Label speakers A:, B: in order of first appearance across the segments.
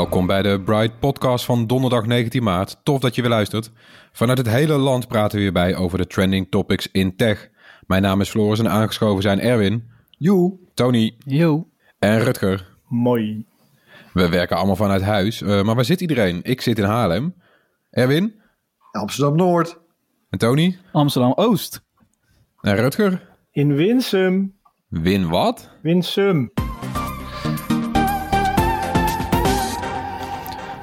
A: Welkom bij de Bright Podcast van donderdag 19 maart. Tof dat je weer luistert. Vanuit het hele land praten we weer bij over de trending topics in tech. Mijn naam is Floris en aangeschoven zijn Erwin,
B: Joe.
A: Tony
C: Yo.
A: en Rutger.
B: Mooi.
A: We werken allemaal vanuit huis, eh, maar waar zit iedereen? Ik zit in Haarlem. Erwin
B: Amsterdam-Noord.
A: en Tony
D: Amsterdam-Oost.
A: en Rutger.
B: In Winsum.
A: Win wat?
B: Winsum.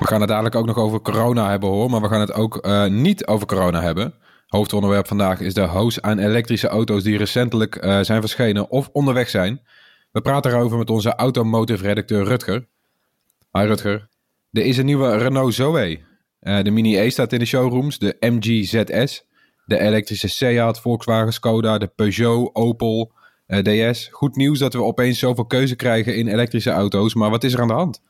A: We gaan het dadelijk ook nog over corona hebben hoor, maar we gaan het ook eh, niet over corona hebben. Hoofdonderwerp vandaag is de hoos aan elektrische auto's die recentelijk eh, zijn verschenen of onderweg zijn. We praten erover met onze automotive-redacteur Rutger. Hi Rutger. Er is een nieuwe Renault Zoe. Eh, de Mini E staat in de showrooms, de MG ZS, de elektrische Seat, Volkswagen, Skoda, de Peugeot, Opel, DS. Goed nieuws dat we opeens zoveel keuze krijgen in elektrische auto's, maar wat is er aan de hand?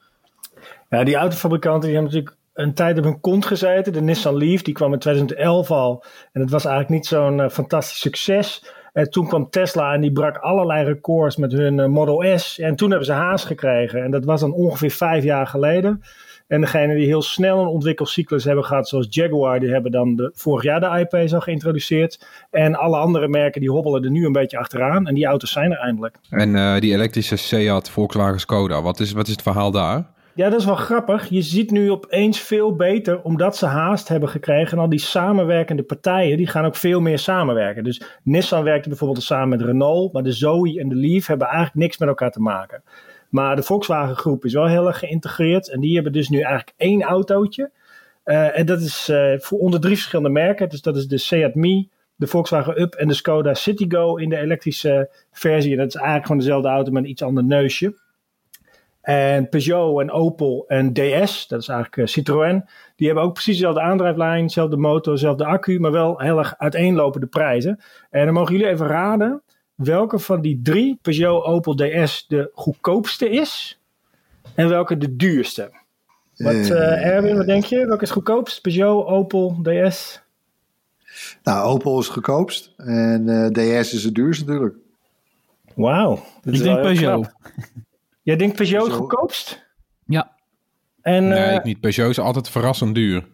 B: Ja, die autofabrikanten die hebben natuurlijk een tijd op hun kont gezeten. De Nissan Leaf, die kwam in 2011 al. En het was eigenlijk niet zo'n eh, fantastisch succes. En toen kwam Tesla en die brak allerlei records met hun eh, Model S. En toen hebben ze haast gekregen. En dat was dan ongeveer vijf jaar geleden. En degene die heel snel een ontwikkelcyclus hebben gehad, zoals Jaguar, die hebben dan de, vorig jaar de I-Pace al geïntroduceerd. En alle andere merken die hobbelen er nu een beetje achteraan. En die auto's zijn er eindelijk.
A: En eh, die elektrische Seat, Volkswagen, Skoda, wat is, wat is het verhaal daar?
B: Ja, dat is wel grappig. Je ziet nu opeens veel beter, omdat ze haast hebben gekregen. En al die samenwerkende partijen, die gaan ook veel meer samenwerken. Dus Nissan werkte bijvoorbeeld samen met Renault. Maar de Zoe en de Leaf hebben eigenlijk niks met elkaar te maken. Maar de Volkswagen groep is wel heel erg geïntegreerd. En die hebben dus nu eigenlijk één autootje. Eh, en dat is eh, voor onder drie verschillende merken. Dus dat is de Seat Mii, de Volkswagen Up en de Skoda Citigo in de elektrische versie. En dat is eigenlijk gewoon dezelfde auto met een iets ander neusje. En Peugeot en Opel en DS, dat is eigenlijk eh, Citroën, die hebben ook precies dezelfde aandrijflijn, dezelfde motor, dezelfde accu, maar wel heel erg uiteenlopende prijzen. En dan mogen jullie even raden welke van die drie, Peugeot, Opel, DS, de goedkoopste is en welke de duurste. Wat, eh, Erwin, wat denk je? Welke is goedkoopst? Peugeot, Opel, DS?
E: Nou, Opel is goedkoopst en eh, DS is het duurst natuurlijk.
B: Wauw. dat is
D: Ik denk Peugeot.
B: knap. Jij denkt Peugeot het
E: Peugeot.
B: goedkoopst?
D: Ja.
B: En,
A: Nee,
B: eh,
A: ik niet. Peugeot is altijd verrassend duur.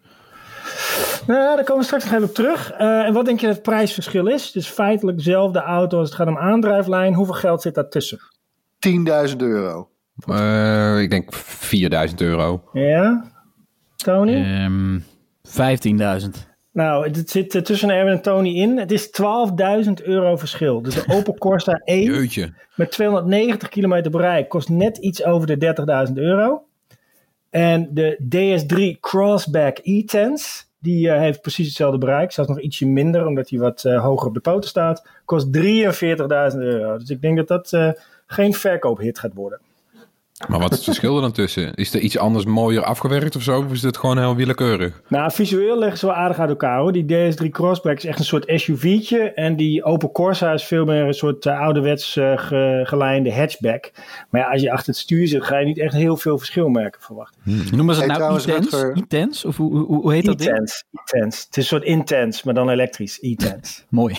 B: Nou, daar komen we straks nog even op terug. Eh, en wat denk je dat het prijsverschil is? Dus feitelijk dezelfde auto als het gaat om aandrijflijn. Hoeveel geld zit daartussen?
E: 10.000 euro.
A: Eh, ik denk 4000 euro.
B: Ja? Tony?
D: Ehm 15.000.
B: Nou, het zit eh, tussen Erwin en Tony in. Het is 12.000 euro verschil. Dus de Opel Corsa 1
A: Jeutje.
B: met 290 kilometer bereik kost net iets over de 30.000 euro. En de DS3 Crossback E-Tense, die eh, heeft precies hetzelfde bereik. Zelfs nog ietsje minder, omdat hij wat eh, hoger op de poten staat. Kost 43.000 euro. Dus ik denk dat dat geen verkoophit gaat worden.
A: Maar wat is het verschil er dan tussen? Is er iets anders mooier afgewerkt of zo? Of is dit gewoon heel willekeurig?
B: Nou, visueel leggen ze wel aardig uit elkaar hoor. Die DS3 Crossback is echt een soort SUV'tje. En die Opel Corsa is veel meer een soort uh, ouderwets uh, ge, gelijnde hatchback. Maar ja, als je achter het stuur zit, ga je niet echt heel veel verschil merken verwachten.
D: Hmm. Noemen ze het
E: Hey,
D: nou?
E: Rutger-
D: E-tense? Of hoe, hoe, hoe heet dat ding?
B: E-tense. E-tense. Het is een soort intense, maar dan elektrisch. E-tense.
D: Mooi.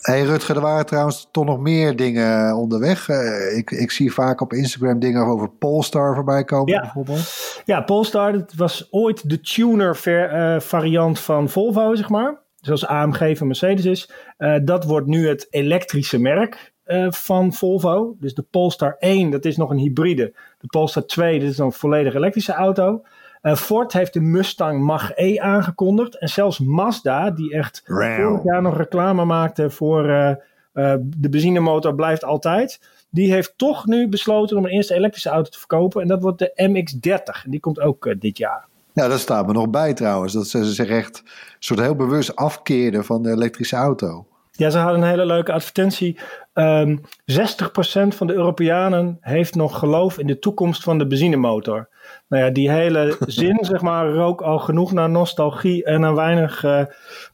E: Hey Rutger, er waren trouwens toch nog meer dingen onderweg. Eh, ik, ik zie vaak op Instagram dingen over Polestar voorbij komen
B: Ja.
E: bijvoorbeeld.
B: Ja, Polestar, dat was ooit de tuner ver, uh, variant van Volvo, zeg maar. zoals AMG van Mercedes is. Eh, dat wordt nu het elektrische merk eh, van Volvo. Dus de Polestar 1, dat is nog een hybride. De Polestar 2, dat is een volledig elektrische auto. Eh, Ford heeft de Mustang Mach-E aangekondigd. En zelfs Mazda, die echt vorig jaar nog reclame maakte voor eh, eh, de benzinemotor blijft altijd. Die heeft toch nu besloten om een eerste elektrische auto te verkopen. En dat wordt de MX-30. En die komt ook dit jaar.
E: Ja, dat staat me nog bij trouwens. Dat ze zich echt een soort heel bewust afkeerden van de elektrische auto.
B: Ja, ze hadden een hele leuke advertentie. Ehm 60% van de Europeanen heeft nog geloof in de toekomst van de benzinemotor. Nou ja, die hele zin, zeg maar, rook al genoeg naar nostalgie en naar weinig eh,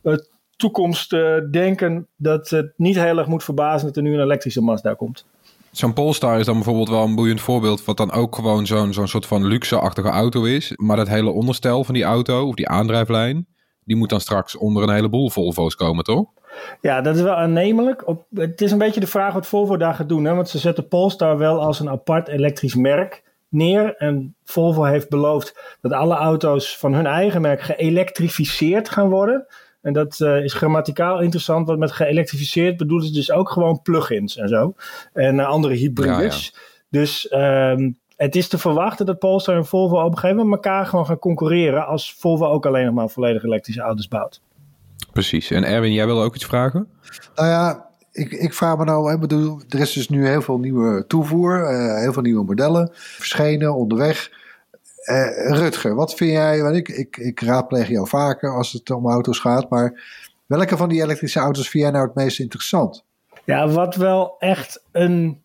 B: eh, toekomstdenken. dat het niet heel erg moet verbazen dat er nu een elektrische Mazda komt.
A: Zo'n Polestar is dan bijvoorbeeld wel een boeiend voorbeeld... wat dan ook gewoon zo'n zo'n soort van luxe-achtige auto is. Maar dat hele onderstel van die auto, of die aandrijflijn... die moet dan straks onder een heleboel Volvo's komen, toch?
B: Ja, dat is wel aannemelijk. Op, het is een beetje de vraag wat Volvo daar gaat doen. Hè? Want ze zetten Polestar wel als een apart elektrisch merk neer. En Volvo heeft beloofd dat alle auto's van hun eigen merk geëlektrificeerd gaan worden. En dat eh, is grammaticaal interessant, want met geëlektrificeerd bedoelen ze dus ook gewoon plugins en zo. En eh, andere hybrides. Dus ehm, het is te verwachten dat Polestar en Volvo op een gegeven moment elkaar gewoon gaan concurreren. Als Volvo ook alleen nog maar volledig elektrische auto's bouwt.
A: Precies. En Erwin, jij wilde ook iets vragen?
E: Nou ja, ik, ik vraag me nou, ik bedoel, er is dus nu heel veel nieuwe toevoer, eh, heel veel nieuwe modellen verschenen onderweg. Eh, Rutger, wat vind jij, want ik, ik, ik raadpleeg jou vaker als het om auto's gaat, maar welke van die elektrische auto's vind jij nou het meest interessant?
B: Ja, wat wel echt een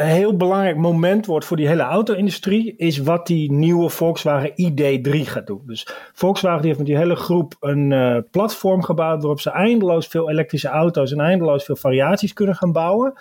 B: een heel belangrijk moment wordt voor die hele auto-industrie, is wat die nieuwe Volkswagen ID3 gaat doen. Dus Volkswagen heeft met die hele groep een eh, platform gebouwd waarop ze eindeloos veel elektrische auto's en eindeloos veel variaties kunnen gaan bouwen.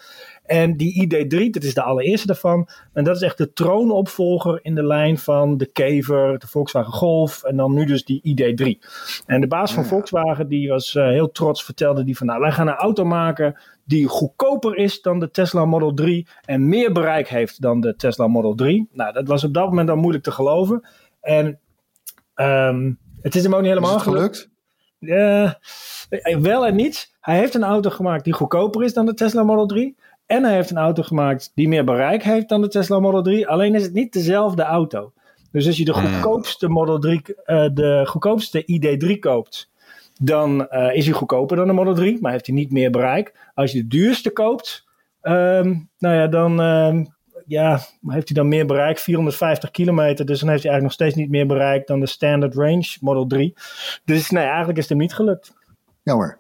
B: En die ID3, dat is de allereerste daarvan. En dat is echt de troonopvolger in de lijn van de Kever, de Volkswagen Golf en dan nu dus die ID3. En de baas van Volkswagen, die was eh, heel trots, vertelde die van nou, wij gaan een auto maken die goedkoper is dan de Tesla Model 3 en meer bereik heeft dan de Tesla Model 3. Nou, dat was op dat moment dan moeilijk te geloven. En ehm, het is hem ook niet helemaal
E: Is het gelukt?
B: eh, wel en niet. Hij heeft een auto gemaakt die goedkoper is dan de Tesla Model 3. En hij heeft een auto gemaakt die meer bereik heeft dan de Tesla Model 3. Alleen is het niet dezelfde auto. Dus als je de goedkoopste Model 3, eh, de goedkoopste ID3 koopt, dan eh, is hij goedkoper dan de Model 3, maar heeft hij niet meer bereik. Als je de duurste koopt, ehm, nou ja, dan ehm, ja, heeft hij dan meer bereik, 450 kilometer. Dus dan heeft hij eigenlijk nog steeds niet meer bereik dan de Standard Range Model 3. Dus nee, eigenlijk is het hem niet gelukt.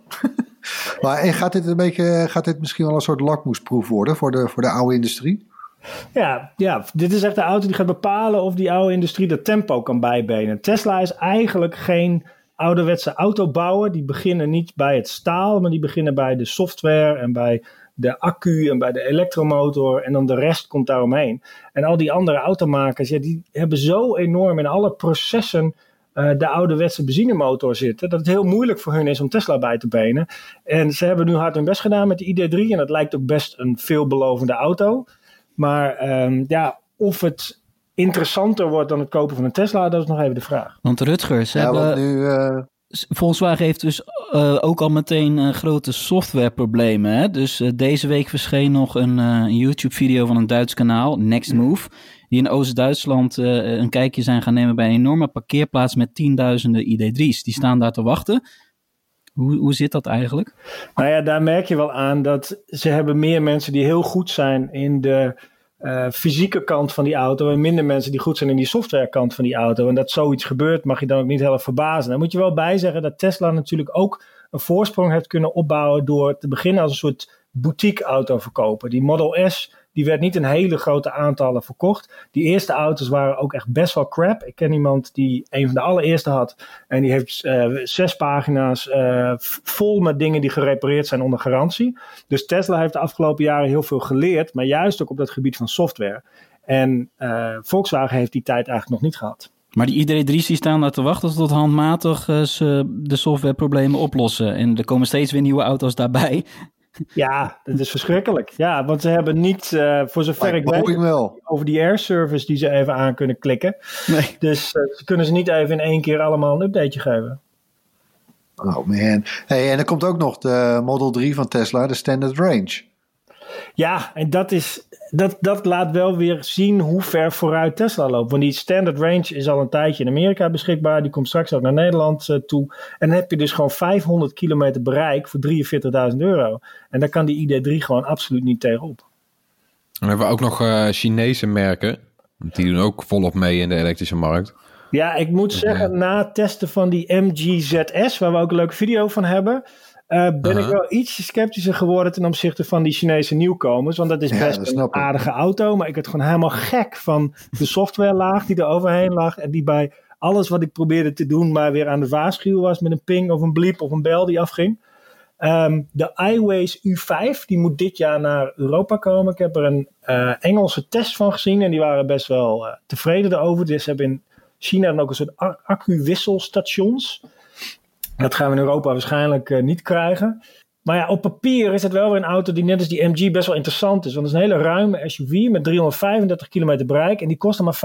E: Maar en gaat dit een beetje, gaat dit misschien wel een soort lakmoesproef worden voor de, voor de oude industrie?
B: Ja, ja, dit is echt de auto die gaat bepalen of die oude industrie dat tempo kan bijbenen. Tesla is eigenlijk geen ouderwetse autobouwer. Die beginnen niet bij het staal, maar die beginnen bij de software en bij de accu en bij de elektromotor. En dan de rest komt daaromheen. En al die andere automakers, ja, die hebben zo enorm in alle processen eh, de ouderwetse benzinemotor zitten. Dat het heel moeilijk voor hun is om Tesla bij te benen. En ze hebben nu hard hun best gedaan met de ID3. En dat lijkt ook best een veelbelovende auto. Maar ehm, ja, of het interessanter wordt dan het kopen van een Tesla, dat is nog even de vraag.
D: Want Rutger, ze
E: Ja,
D: hebben,
E: want nu, eh,
D: Volkswagen heeft dus eh, ook al meteen grote softwareproblemen. Hè? Dus deze week verscheen nog een, eh, een YouTube-video van een Duits kanaal, Next Move. Die in Oost-Duitsland eh, een kijkje zijn gaan nemen bij een enorme parkeerplaats met tienduizenden ID3's. Die staan daar te wachten. Hoe, hoe zit dat eigenlijk?
B: Nou ja, daar merk je wel aan dat ze hebben meer mensen die heel goed zijn in de eh, fysieke kant van die auto en minder mensen die goed zijn in die softwarekant van die auto. En dat zoiets gebeurt mag je dan ook niet erg verbazen. Daar moet je wel bij zeggen dat Tesla natuurlijk ook een voorsprong heeft kunnen opbouwen door te beginnen als een soort boutique autoverkoper. Die Model S die werd niet in hele grote aantallen verkocht. Die eerste auto's waren ook echt best wel crap. Ik ken iemand die een van de allereerste had. En die heeft eh, zes pagina's eh, vol met dingen die gerepareerd zijn onder garantie. Dus Tesla heeft de afgelopen jaren heel veel geleerd. Maar juist ook op dat gebied van software. En eh, Volkswagen heeft die tijd eigenlijk nog niet gehad.
D: Maar die ID3's die staan daar te wachten tot handmatig ze de softwareproblemen oplossen. En er komen steeds weer nieuwe auto's daarbij.
B: Ja, dat is verschrikkelijk. Ja, want ze hebben niet, eh, voor zover ik weet,
E: wel.
B: over die air service die ze even aan kunnen klikken.
D: Nee.
B: Dus eh, ze kunnen ze niet even in één keer allemaal een updateje geven.
E: Oh man. Hey, en er komt ook nog de Model 3 van Tesla, de Standard Range.
B: Ja, en dat, is, dat, dat laat wel weer zien hoe ver vooruit Tesla loopt. Want die standard range is al een tijdje in Amerika beschikbaar. Die komt straks ook naar Nederland uh, toe. En dan heb je dus gewoon 500 kilometer bereik voor 43.000 euro. En daar kan die ID3 gewoon absoluut niet tegenop.
A: Dan hebben we ook nog uh, Chinese merken. Die doen ook volop mee in de elektrische markt.
B: Ja, ik moet zeggen, na het testen van die MGZS, waar we ook een leuke video van hebben, uh, ben ik wel iets sceptischer geworden ten opzichte van die Chinese nieuwkomers. Want dat is best ja, dat een aardige auto. Maar ik werd gewoon helemaal gek van de softwarelaag die er overheen lag. En die bij alles wat ik probeerde te doen, maar weer aan de waarschuwen was met een ping of een bliep of een bel die afging. Um, de iWays U5, die moet dit jaar naar Europa komen. Ik heb er een uh, Engelse test van gezien en die waren best wel uh, tevreden erover. Dus ze hebben in China dan ook een soort accu-wisselstations. Dat gaan we in Europa waarschijnlijk uh, niet krijgen. Maar ja, op papier is het wel weer een auto die net als die MG best wel interessant is. Want het is een hele ruime SUV met 335 kilometer bereik en die kost maar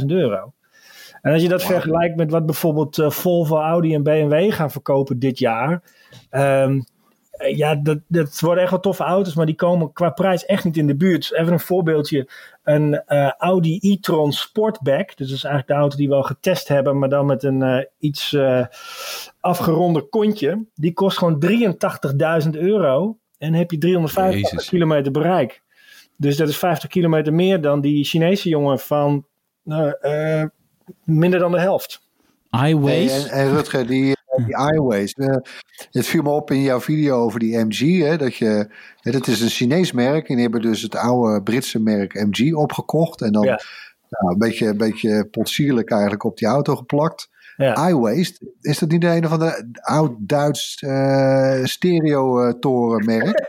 B: 35.000 euro. En als je dat vergelijkt met wat bijvoorbeeld uh, Volvo, Audi en BMW gaan verkopen dit jaar. Um, ja, dat, dat worden echt wel toffe auto's, maar die komen qua prijs echt niet in de buurt. Even een voorbeeldje. Een uh, Audi e-tron Sportback. Dus dat is eigenlijk de auto die we al getest hebben, maar dan met een uh, iets uh, afgeronder kontje. Die kost gewoon 83.000 euro. En heb je 350 Jezus. kilometer bereik. Dus dat is 50 kilometer meer dan die Chinese jongen van minder dan de helft.
D: iWays?
E: en, en Rutger, die, die iWays. Uh, het viel me op in jouw video over die MG. Hè, dat, je, hè, dat is een Chinees merk. En die hebben dus het oude Britse merk MG opgekocht. En dan ja. nou, een beetje, een beetje potsierlijk eigenlijk op die auto geplakt. Ja. iWays, is dat niet de een van de oud-Duits uh, stereo-torenmerk?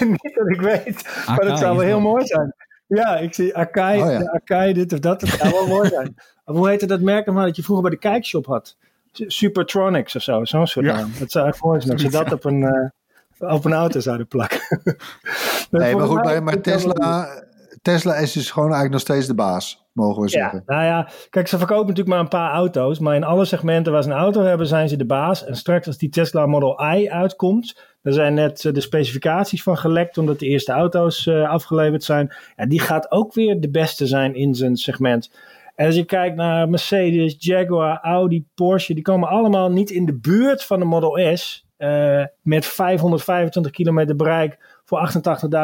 B: niet dat ik weet, maar dat zou wel heel mooi zijn. Ja, ik zie Akai, oh, ja. Akai dit of dat. Dat zou wel mooi zijn. Hoe heette dat merk nog maar dat je vroeger bij de kijkshop had? Supertronics of zo, zo'n soort ja. naam. Dat zou echt mooi zijn als ze dat op een, uh, op een auto zouden plakken.
E: nee, maar goed, maar, maar Tesla, Tesla is dus gewoon eigenlijk nog steeds de baas, mogen we zeggen.
B: Ja, nou ja, kijk, ze verkopen natuurlijk maar een paar auto's, maar in alle segmenten waar ze een auto hebben, zijn ze de baas. En straks als die Tesla Model I uitkomt, er zijn net de specificaties van gelekt, omdat de eerste auto's uh, afgeleverd zijn. Ja, die gaat ook weer de beste zijn in zijn segment. En als je kijkt naar Mercedes, Jaguar, Audi, Porsche, die komen allemaal niet in de buurt van de Model S. Uh, met 525 kilometer bereik voor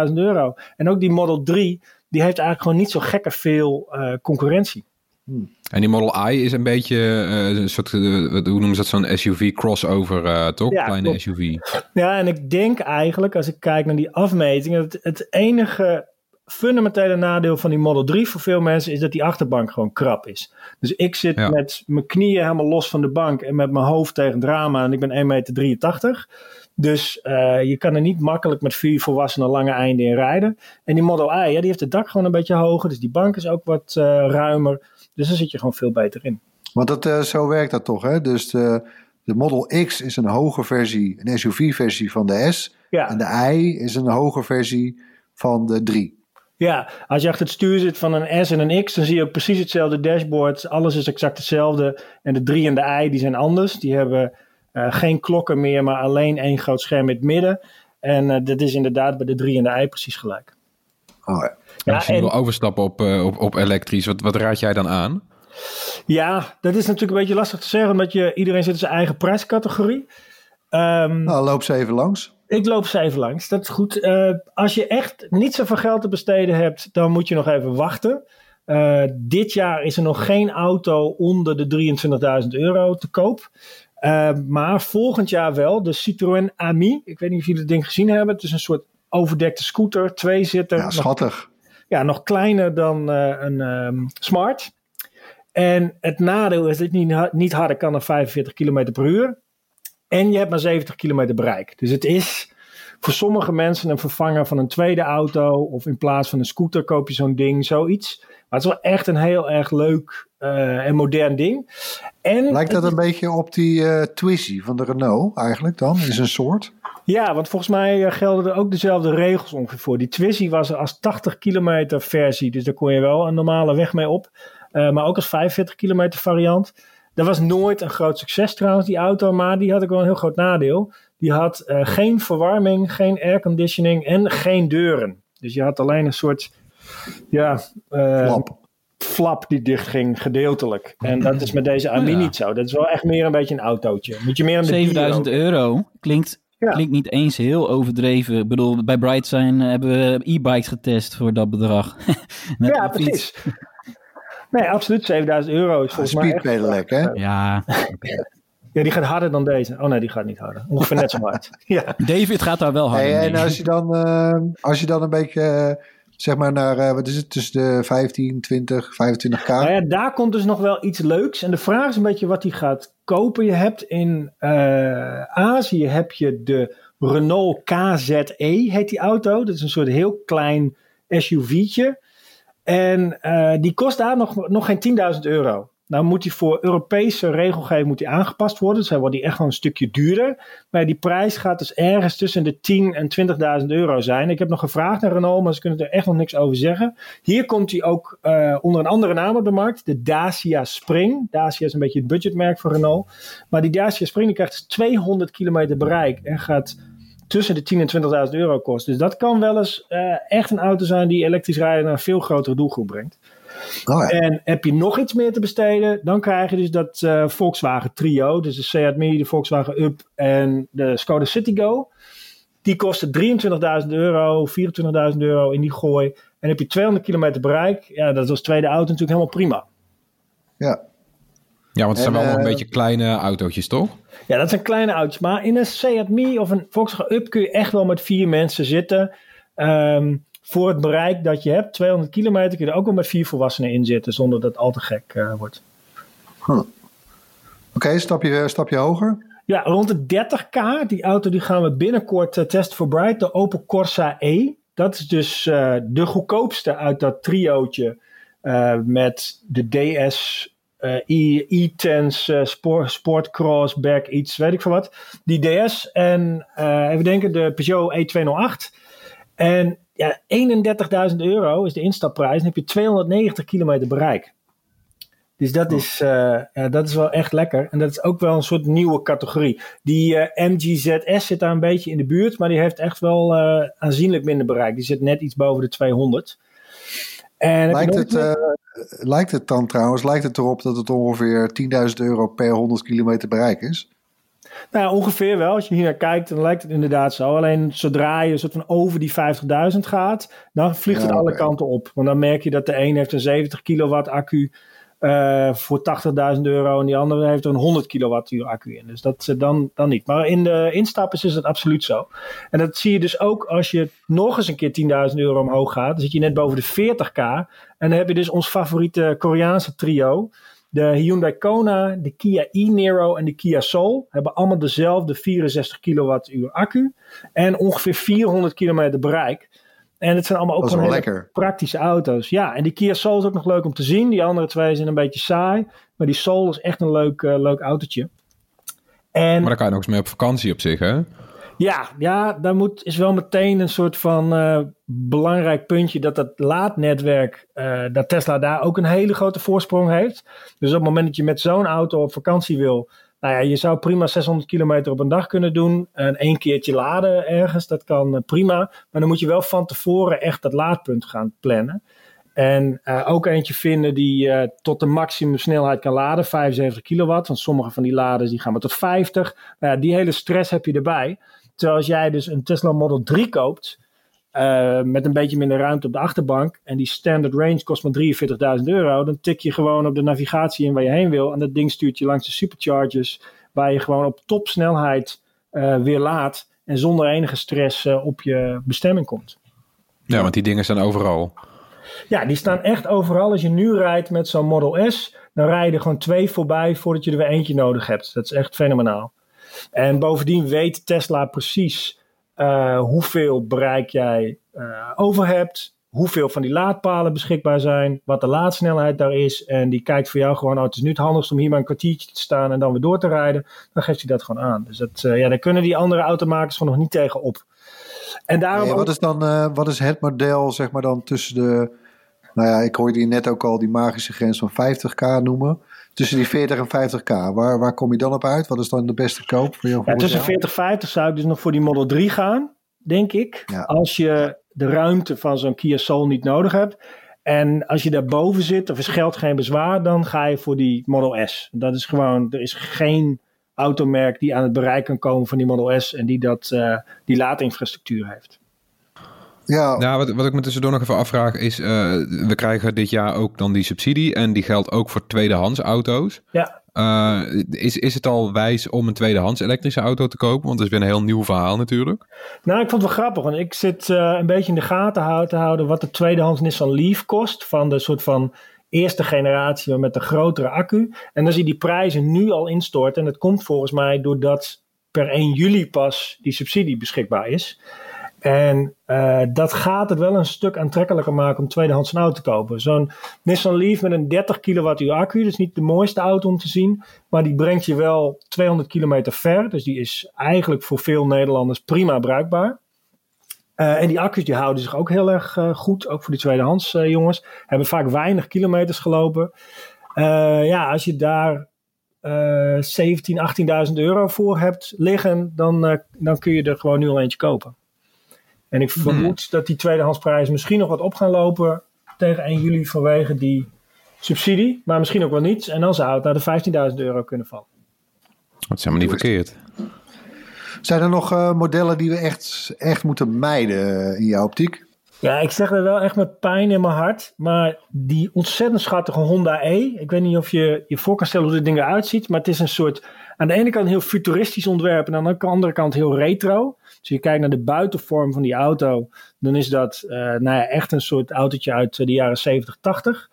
B: 88.000 euro. En ook die Model 3, die heeft eigenlijk gewoon niet zo gekke veel uh, concurrentie.
A: Hmm. En die Model I is een beetje uh, een soort, hoe noemen ze dat, zo'n SUV crossover, toch? Ja, Kleine klopt. SUV.
B: Ja, en ik denk eigenlijk, als ik kijk naar die afmetingen, het, het enige fundamentele nadeel van die Model 3 voor veel mensen is dat die achterbank gewoon krap is. Dus ik zit ja. met mijn knieën helemaal los van de bank en met mijn hoofd tegen het raam en ik ben 1,83 meter. Dus uh, je kan er niet makkelijk met vier volwassenen lange einden in rijden. En die Model I, ja, die heeft het dak gewoon een beetje hoger, dus die bank is ook wat uh, ruimer. Dus daar zit je gewoon veel beter in.
E: Want dat, uh, zo werkt dat toch, hè? Dus de, de Model X is een hoge versie, een SUV-versie van de S. Ja. En de I is een hoge versie van de 3.
B: Ja, als je achter het stuur zit van een S en een X, dan zie je ook precies hetzelfde dashboard. Alles is exact hetzelfde. En de 3 en de I die zijn anders. Die hebben uh, geen klokken meer, maar alleen één groot scherm in het midden. En uh, dat is inderdaad bij de 3 en de I precies gelijk.
E: Oh ja.
A: ja als je en, wil overstappen op, uh, op, op elektrisch, wat, wat raad jij dan aan?
B: Ja, dat is natuurlijk een beetje lastig te zeggen, omdat je, iedereen zit in zijn eigen prijscategorie.
E: Um, nou, loop ze even langs.
B: Ik loop ze even langs, dat is goed. Uh, als je echt niet zoveel geld te besteden hebt, dan moet je nog even wachten. Uh, dit jaar is er nog geen auto onder de 23.000 euro te koop. Uh, maar volgend jaar wel, de Citroën Ami. Ik weet niet of jullie het ding gezien hebben. Het is een soort overdekte scooter, twee zitter.
E: Ja, schattig.
B: Nog, ja, nog kleiner dan een um, Smart. En het nadeel is dat het niet, niet harder kan dan 45 km per uur. En je hebt maar 70 kilometer bereik. Dus het is voor sommige mensen een vervanger van een tweede auto. Of in plaats van een scooter koop je zo'n ding, zoiets. Maar het is wel echt een heel erg leuk uh, en modern ding. En
E: Lijkt dat een beetje op die uh, Twizy van de Renault eigenlijk dan? Is een soort?
B: Ja, want volgens mij uh, gelden er ook dezelfde regels ongeveer voor. Die Twizy was er als 80 kilometer versie. Dus daar kon je wel een normale weg mee op. maar ook als 45 kilometer variant. Dat was nooit een groot succes trouwens, die auto, maar die had ook wel een heel groot nadeel. Die had eh, geen verwarming, geen airconditioning en geen deuren. Dus je had alleen een soort ja, uh,
E: Flap.
B: flap die dicht ging, gedeeltelijk. En dat is met deze AMI
D: Ja.
B: niet zo. Dat is wel echt meer een beetje een autootje. Moet je meer aan de
D: 7000
B: dieren
D: euro klinkt,
B: Ja.
D: klinkt niet eens heel overdreven. Ik bedoel, bij Brightsign eh, hebben we e-bikes getest voor dat bedrag.
B: Ja, precies. Nee, absoluut. 7000 euro is volgens mij.
E: Speed hè?
D: Ja,
B: Ja, die gaat harder dan deze. Oh nee, die gaat niet harder. Ongeveer net zo hard. Ja.
D: David gaat daar wel hard
E: Hey,
D: mee.
E: en als je dan, eh, als je dan een beetje, eh, zeg maar naar, eh, wat is het, tussen de 15, 20, 25k?
B: Nou ja, daar komt dus nog wel iets leuks. En de vraag is een beetje wat hij gaat kopen. Je hebt in eh, Azië heb je de Renault KZE, heet die auto. Dat is een soort heel klein SUV'tje. En eh, die kost daar nog, nog geen 10.000 euro. Nou moet die voor Europese regelgeving moet die aangepast worden. Dus dan wordt die echt wel een stukje duurder. Maar die prijs gaat dus ergens tussen de 10 en 20.000 euro zijn. Ik heb nog gevraagd naar Renault, maar ze kunnen er echt nog niks over zeggen. Hier komt hij ook eh, onder een andere naam op de markt. De Dacia Spring. Dacia is een beetje het budgetmerk voor Renault. Maar die Dacia Spring die krijgt dus 200 kilometer bereik. En gaat tussen de 10 en 20.000 euro kosten. Dus dat kan wel eens eh, echt een auto zijn die elektrisch rijden naar een veel grotere doelgroep brengt.
E: Oh, ja.
B: En heb je nog iets meer te besteden, dan krijg je dus dat eh, Volkswagen Trio. Dus de Seat Mii, de Volkswagen Up en de Skoda Citigo. Die kosten 23.000 euro, 24.000 euro in die gooi. En heb je 200 kilometer bereik. Ja, dat is als tweede auto natuurlijk helemaal prima.
E: ja.
A: Ja, want het zijn wel nog een
E: eh,
A: beetje kleine autootjes, toch?
B: Ja, dat zijn kleine auto's. Maar in een Seat Mii of een Volkswagen Up kun je echt wel met vier mensen zitten. Ehm, voor het bereik dat je hebt, 200 kilometer, kun je er ook wel met vier volwassenen in zitten. Zonder dat het al te gek eh, wordt.
E: Oké, stapje, stapje hoger.
B: Ja, rond de 30k. Die auto die gaan we binnenkort eh, testen voor Bright. De Opel Corsa E. Dat is dus eh, de goedkoopste uit dat triootje. eh, met de DS eh, E- E-Tense eh, Sport, Sportcross Back iets, weet ik veel wat. Die DS en eh, even denken, de Peugeot E208. En ja, 31.000 euro is de instapprijs. Dan heb je 290 kilometer bereik. Dus dat is, eh, ja, dat is wel echt lekker. En dat is ook wel een soort nieuwe categorie. Die MGZS zit daar een beetje in de buurt, maar die heeft echt wel aanzienlijk minder bereik. Die zit net iets boven de 200. En
E: Lijkt het, eh, lijkt het dan trouwens, lijkt het erop dat het ongeveer 10.000 euro per 100 kilometer bereik is?
B: Nou, ongeveer wel. Als je hier naar kijkt, dan lijkt het inderdaad zo. Alleen zodra je soort van over die 50.000 gaat, dan vliegt
E: Ja,
B: het alle kanten op. Want dan merk je dat de een heeft een 70 kilowatt accu eh, voor 80.000 euro en die andere heeft er een 100 kilowattuur accu in. Dus dat eh, dan, dan niet. Maar in de instappers is het absoluut zo. En dat zie je dus ook als je nog eens een keer 10.000 euro omhoog gaat. Dan zit je net boven de 40k. En dan heb je dus ons favoriete Koreaanse trio. De Hyundai Kona, de Kia e-Niro en de Kia Soul hebben allemaal dezelfde 64 kilowattuur accu en ongeveer 400 kilometer bereik. En het zijn allemaal ook gewoon hele praktische auto's. Ja, en die Kia Soul is ook nog leuk om te zien. Die andere twee zijn een beetje saai, maar die Soul is echt een leuk, eh, leuk autootje. En
A: Maar daar kan je nog eens mee op vakantie op zich, hè?
B: ja, ja, daar moet, is wel meteen een soort van eh, belangrijk puntje dat dat laadnetwerk, eh, dat Tesla daar ook een hele grote voorsprong heeft. Dus op het moment dat je met zo'n auto op vakantie wil, nou ja, je zou prima 600 kilometer op een dag kunnen doen. En één keertje laden ergens, dat kan eh, prima. Maar dan moet je wel van tevoren echt dat laadpunt gaan plannen. En eh, ook eentje vinden die eh, tot de maximum snelheid kan laden, 75 kilowatt. Want sommige van die laders die gaan maar tot 50. Nou ja, die hele stress heb je erbij. Terwijl als jij dus een Tesla Model 3 koopt, eh, met een beetje minder ruimte op de achterbank, en die standard range kost maar 43.000 euro, dan tik je gewoon op de navigatie in waar je heen wil. En dat ding stuurt je langs de superchargers, waar je gewoon op topsnelheid eh weer laat. En zonder enige stress eh, op je bestemming komt.
A: Ja, want die dingen zijn overal.
B: Ja, die staan echt overal. Als je nu rijdt met zo'n Model S, dan rij je er gewoon twee voorbij voordat je er weer eentje nodig hebt. Dat is echt fenomenaal. En bovendien weet Tesla precies eh, hoeveel bereik jij eh, over hebt, hoeveel van die laadpalen beschikbaar zijn, wat de laadsnelheid daar is. En die kijkt voor jou gewoon, oh, het is nu het handigst om hier maar een kwartiertje te staan en dan weer door te rijden. Dan geeft hij dat gewoon aan. Dus dat, eh, ja, daar kunnen die andere automakers gewoon nog niet tegen op. En daarom
E: wat is dan wat is het model, zeg maar dan tussen de. Nou ja, ik hoorde je net ook al die magische grens van 50k noemen. Tussen die 40 en 50k. Waar, waar kom je dan op uit? Wat is dan de beste koop voor jou?
B: Ja, tussen 40 en 50 zou ik dus nog voor die Model 3 gaan, denk ik.
E: Ja.
B: Als je de ruimte van zo'n Kia Soul niet nodig hebt. En als je daarboven zit, of is geld geen bezwaar, dan ga je voor die Model S. Dat is gewoon, er is geen automerk die aan het bereik kan komen van die Model S en die dat, eh, die laadinfrastructuur heeft.
E: Ja,
A: Nou, wat, wat ik me tussendoor nog even afvraag is, eh, we krijgen dit jaar ook dan die subsidie en die geldt ook voor tweedehands auto's.
B: Ja,
A: Eh, is, is het al wijs om een tweedehands elektrische auto te kopen? Want dat is weer een heel nieuw verhaal natuurlijk.
B: Nou, ik vond het wel grappig, want ik zit eh, een beetje in de gaten te houden wat de tweedehands Nissan Leaf kost. Van de soort van eerste generatie, maar met de grotere accu. En dan zie je die prijzen nu al instorten. En dat komt volgens mij doordat per 1 juli pas die subsidie beschikbaar is. En eh, dat gaat het wel een stuk aantrekkelijker maken om tweedehands een auto te kopen. Zo'n Nissan Leaf met een 30 kilowattuur accu, dat is niet de mooiste auto om te zien. Maar die brengt je wel 200 kilometer ver. Dus die is eigenlijk voor veel Nederlanders prima bruikbaar. Eh, en die accu's die houden zich ook heel erg eh, goed, ook voor die tweedehands eh, jongens. Hebben vaak weinig kilometers gelopen. Ja, als je daar eh 17, 18.000 euro voor hebt liggen, dan, dan kun je er gewoon nu al eentje kopen. En ik vermoed dat die tweedehandsprijzen misschien nog wat op gaan lopen tegen 1 juli vanwege die subsidie. Maar misschien ook wel niet. En dan zou het naar de 15.000 euro kunnen vallen.
A: Dat is helemaal niet verkeerd.
E: zijn er nog eh, modellen die we echt, echt moeten mijden eh, in jouw optiek?
B: Ja, ik zeg dat wel echt met pijn in mijn hart. Maar die ontzettend schattige Honda E. Ik weet niet of je je voor kan stellen hoe dit ding eruit ziet. Maar het is een soort. Aan de ene kant heel futuristisch ontwerp. En aan de andere kant heel retro. Dus je kijkt naar de buitenvorm van die auto. Dan is dat eh, nou ja, echt een soort autootje uit eh, de jaren 70, 80.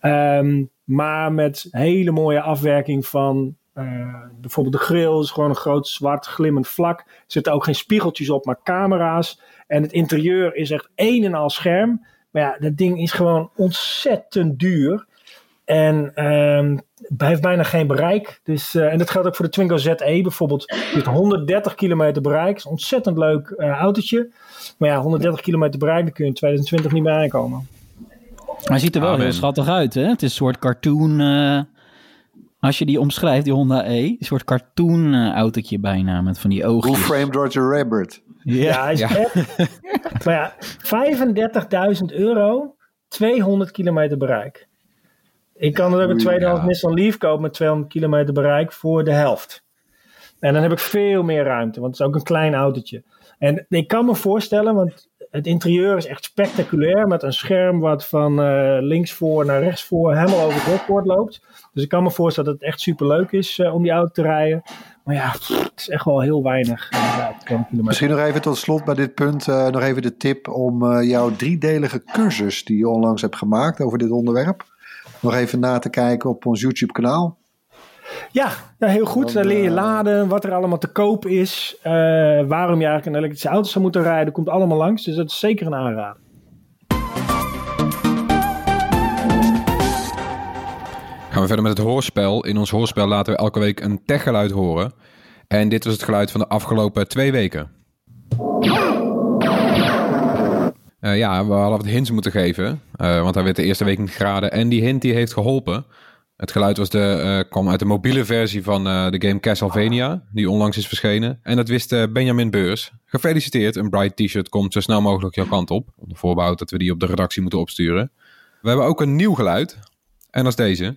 B: Ehm, maar met hele mooie afwerking van. eh, bijvoorbeeld de grill is gewoon een groot zwart glimmend vlak. Er zitten ook geen spiegeltjes op, maar camera's. En het interieur is echt één en al scherm. Maar ja, dat ding is gewoon ontzettend duur. En ehm, hij heeft bijna geen bereik. Dus, eh, en dat geldt ook voor de Twingo ZE bijvoorbeeld. Die heeft 130 kilometer bereik. Is een ontzettend leuk eh, autootje. Maar ja, 130 kilometer bereik, daar kun je in 2020 niet meer aankomen.
D: Hij ziet er wel
A: Amen.
D: heel schattig uit, hè? Het is een soort cartoon. eh, als je die omschrijft, die Honda E, een soort cartoon eh, autootje bijna met van die
E: Who
D: oogjes.
E: framed Roger Rabbit?
B: Ja, hij is
A: Ja.
B: echt. maar ja, 35.000 euro, 200 kilometer bereik. Ik kan er ook een tweedehands
A: ja.
B: Nissan Leaf kopen met 200 kilometer bereik voor de helft. En dan heb ik veel meer ruimte, want het is ook een klein autootje. En ik kan me voorstellen, want het interieur is echt spectaculair. Met een scherm wat van eh, links voor naar rechts voor helemaal over het dashboard loopt. Dus ik kan me voorstellen dat het echt super leuk is eh, om die auto te rijden. Maar ja, pff, het is echt wel heel weinig. ja, 200 kilometer.
E: Misschien nog even tot slot bij dit punt eh, nog even de tip om jouw driedelige cursus die je onlangs hebt gemaakt over dit onderwerp. Nog even na te kijken op ons YouTube kanaal.
B: Ja, ja, heel goed.
E: Dan,
B: Dan leer je
E: eh,
B: laden, wat er allemaal te koop is. eh, waarom je eigenlijk een elektrische auto zou moeten rijden. Komt allemaal langs. Dus dat is zeker een aanrader.
A: Gaan we verder met het hoorspel. In ons hoorspel laten we elke week een techgeluid horen. En dit was het geluid van de afgelopen twee weken. Eh, ja, we hadden wat hints moeten geven. eh, want hij werd de eerste week niet geraden. En die hint die heeft geholpen. Het geluid was de, eh, kwam uit de mobiele versie van de game Castlevania. Die onlangs is verschenen. En dat wist Benjamin Beurs. Gefeliciteerd, een Bright T-shirt komt zo snel mogelijk jouw kant op. Onder voorbehoud dat we die op de redactie moeten opsturen. We hebben ook een nieuw geluid. En dat is deze.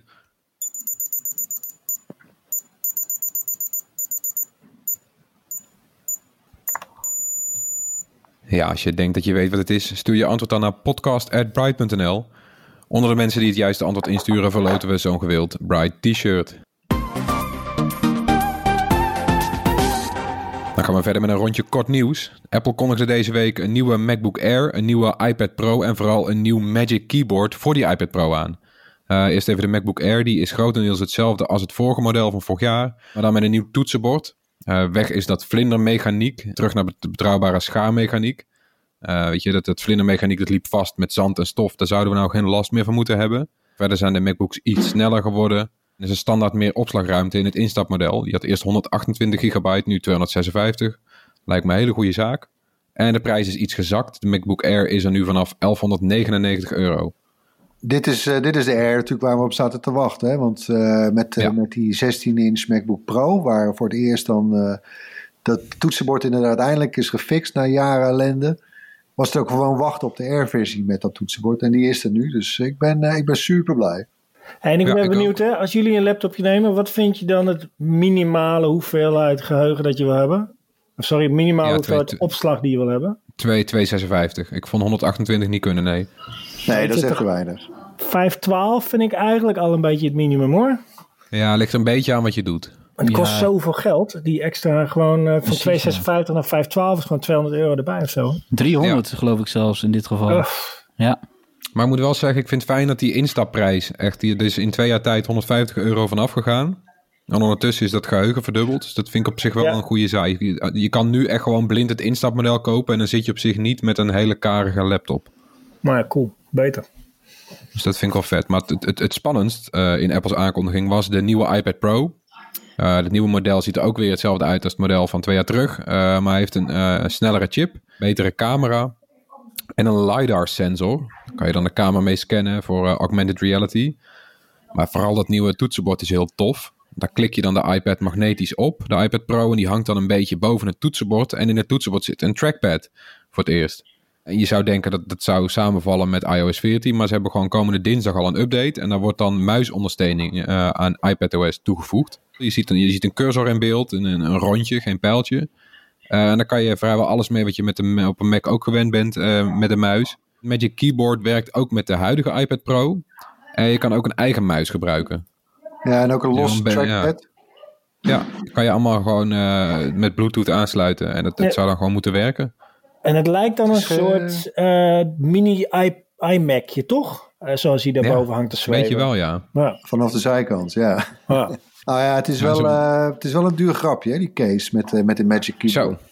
A: Ja, als je denkt dat je weet wat het is, stuur je antwoord dan naar podcast.bright.nl. Onder de mensen die het juiste antwoord insturen, verloten we zo'n gewild Bright T-shirt. Dan gaan we verder met een rondje kort nieuws. Apple kondigde deze week een nieuwe MacBook Air, een nieuwe iPad Pro en vooral een nieuw Magic Keyboard voor die iPad Pro aan. Eh, eerst even de MacBook Air, die is grotendeels hetzelfde als het vorige model van vorig jaar, maar dan met een nieuw toetsenbord. Eh, weg is dat vlindermechaniek, terug naar de betrouwbare schaarmechaniek. Eh, weet je, dat het vlindermechaniek dat liep vast met zand en stof, daar zouden we nou geen last meer van moeten hebben. Verder zijn de MacBooks iets sneller geworden. Er is een standaard meer opslagruimte in het instapmodel. Die had eerst 128 gigabyte, nu 256. Lijkt me een hele goede zaak. En de prijs is iets gezakt. De MacBook Air is er nu vanaf 1199 euro.
E: Dit is, eh, dit is de Air natuurlijk waar we op zaten te wachten. Hè? Want eh, met, eh,
A: Ja.
E: met die 16-inch MacBook Pro, waar voor het eerst dan eh, dat toetsenbord inderdaad eindelijk is gefixt na jaren ellende, was het ook gewoon wachten op de Air-versie met dat toetsenbord. En die is er nu, dus ik ben, ik ben super blij.
B: En ik
A: Ja,
B: ben
A: ik
B: benieuwd, hè, als jullie een laptopje nemen, wat vind je dan het minimale hoeveelheid geheugen dat je wil hebben? Of sorry, minimale
A: Ja,
B: hoeveelheid
A: twee-
B: opslag die je wil hebben?
A: 2, 256. Ik vond 128 niet kunnen, nee.
E: Nee, dat is echt te weinig.
B: 512 vind ik eigenlijk al een beetje het minimum hoor.
A: Ja, ligt er een beetje aan wat je doet.
B: Het kost
D: Ja.
B: zoveel geld. Die extra gewoon eh, van
D: Precies,
B: 256 naar 512 is gewoon 200 euro erbij of zo.
D: 300 geloof ik zelfs in dit geval. Ja.
A: Maar ik moet wel zeggen, ik vind het fijn dat die instapprijs echt, die er is in twee jaar tijd 150 euro van afgegaan. En ondertussen is dat geheugen verdubbeld. Dus dat vind ik op zich wel
B: Ja.
A: een goede zaak. Je, je kan nu echt gewoon blind het instapmodel kopen en dan zit je op zich niet met een hele karige laptop.
B: Maar ja, cool. Beter.
A: Dus dat vind ik wel vet. Maar het, het, het spannendst eh, in Apple's aankondiging was de nieuwe iPad Pro. Eh het nieuwe model ziet er ook weer hetzelfde uit als het model van twee jaar terug. eh, maar heeft een snellere chip, betere camera en een LiDAR-sensor. Kan je dan de camera mee scannen voor augmented reality. Maar vooral dat nieuwe toetsenbord is heel tof. Daar klik je dan de iPad magnetisch op, de iPad Pro, en die hangt dan een beetje boven het toetsenbord. En in het toetsenbord zit een trackpad voor het eerst. En je zou denken dat dat zou samenvallen met iOS 14, maar ze hebben gewoon komende dinsdag al een update. En daar wordt dan muisondersteuning eh, aan iPadOS toegevoegd. Je ziet, een, je ziet een cursor in beeld, een, een rondje, geen pijltje. Eh, en dan kan je vrijwel alles mee wat je met een, op een Mac ook gewend bent eh, met een muis. Magic Keyboard werkt ook met de huidige iPad Pro. En je kan ook een eigen muis gebruiken.
E: Ja, en ook een los
A: ja.
E: trackpad.
A: Ja, kan je allemaal gewoon eh, met Bluetooth aansluiten. En dat, dat
B: Ja.
A: zou dan gewoon moeten werken.
B: En het lijkt dan een
E: Dus, eh,
B: soort eh, mini iMacje, toch? Eh, zoals hij daarboven hangt te zweven.
A: Weet je wel, ja.
B: Ja.
E: Vanaf de zijkant, ja.
B: Ja.
E: Nou ja, het is, wel, eh, het is wel een duur grapje, hè, die case met, eh, met de Magic Keyboard.
A: Zo.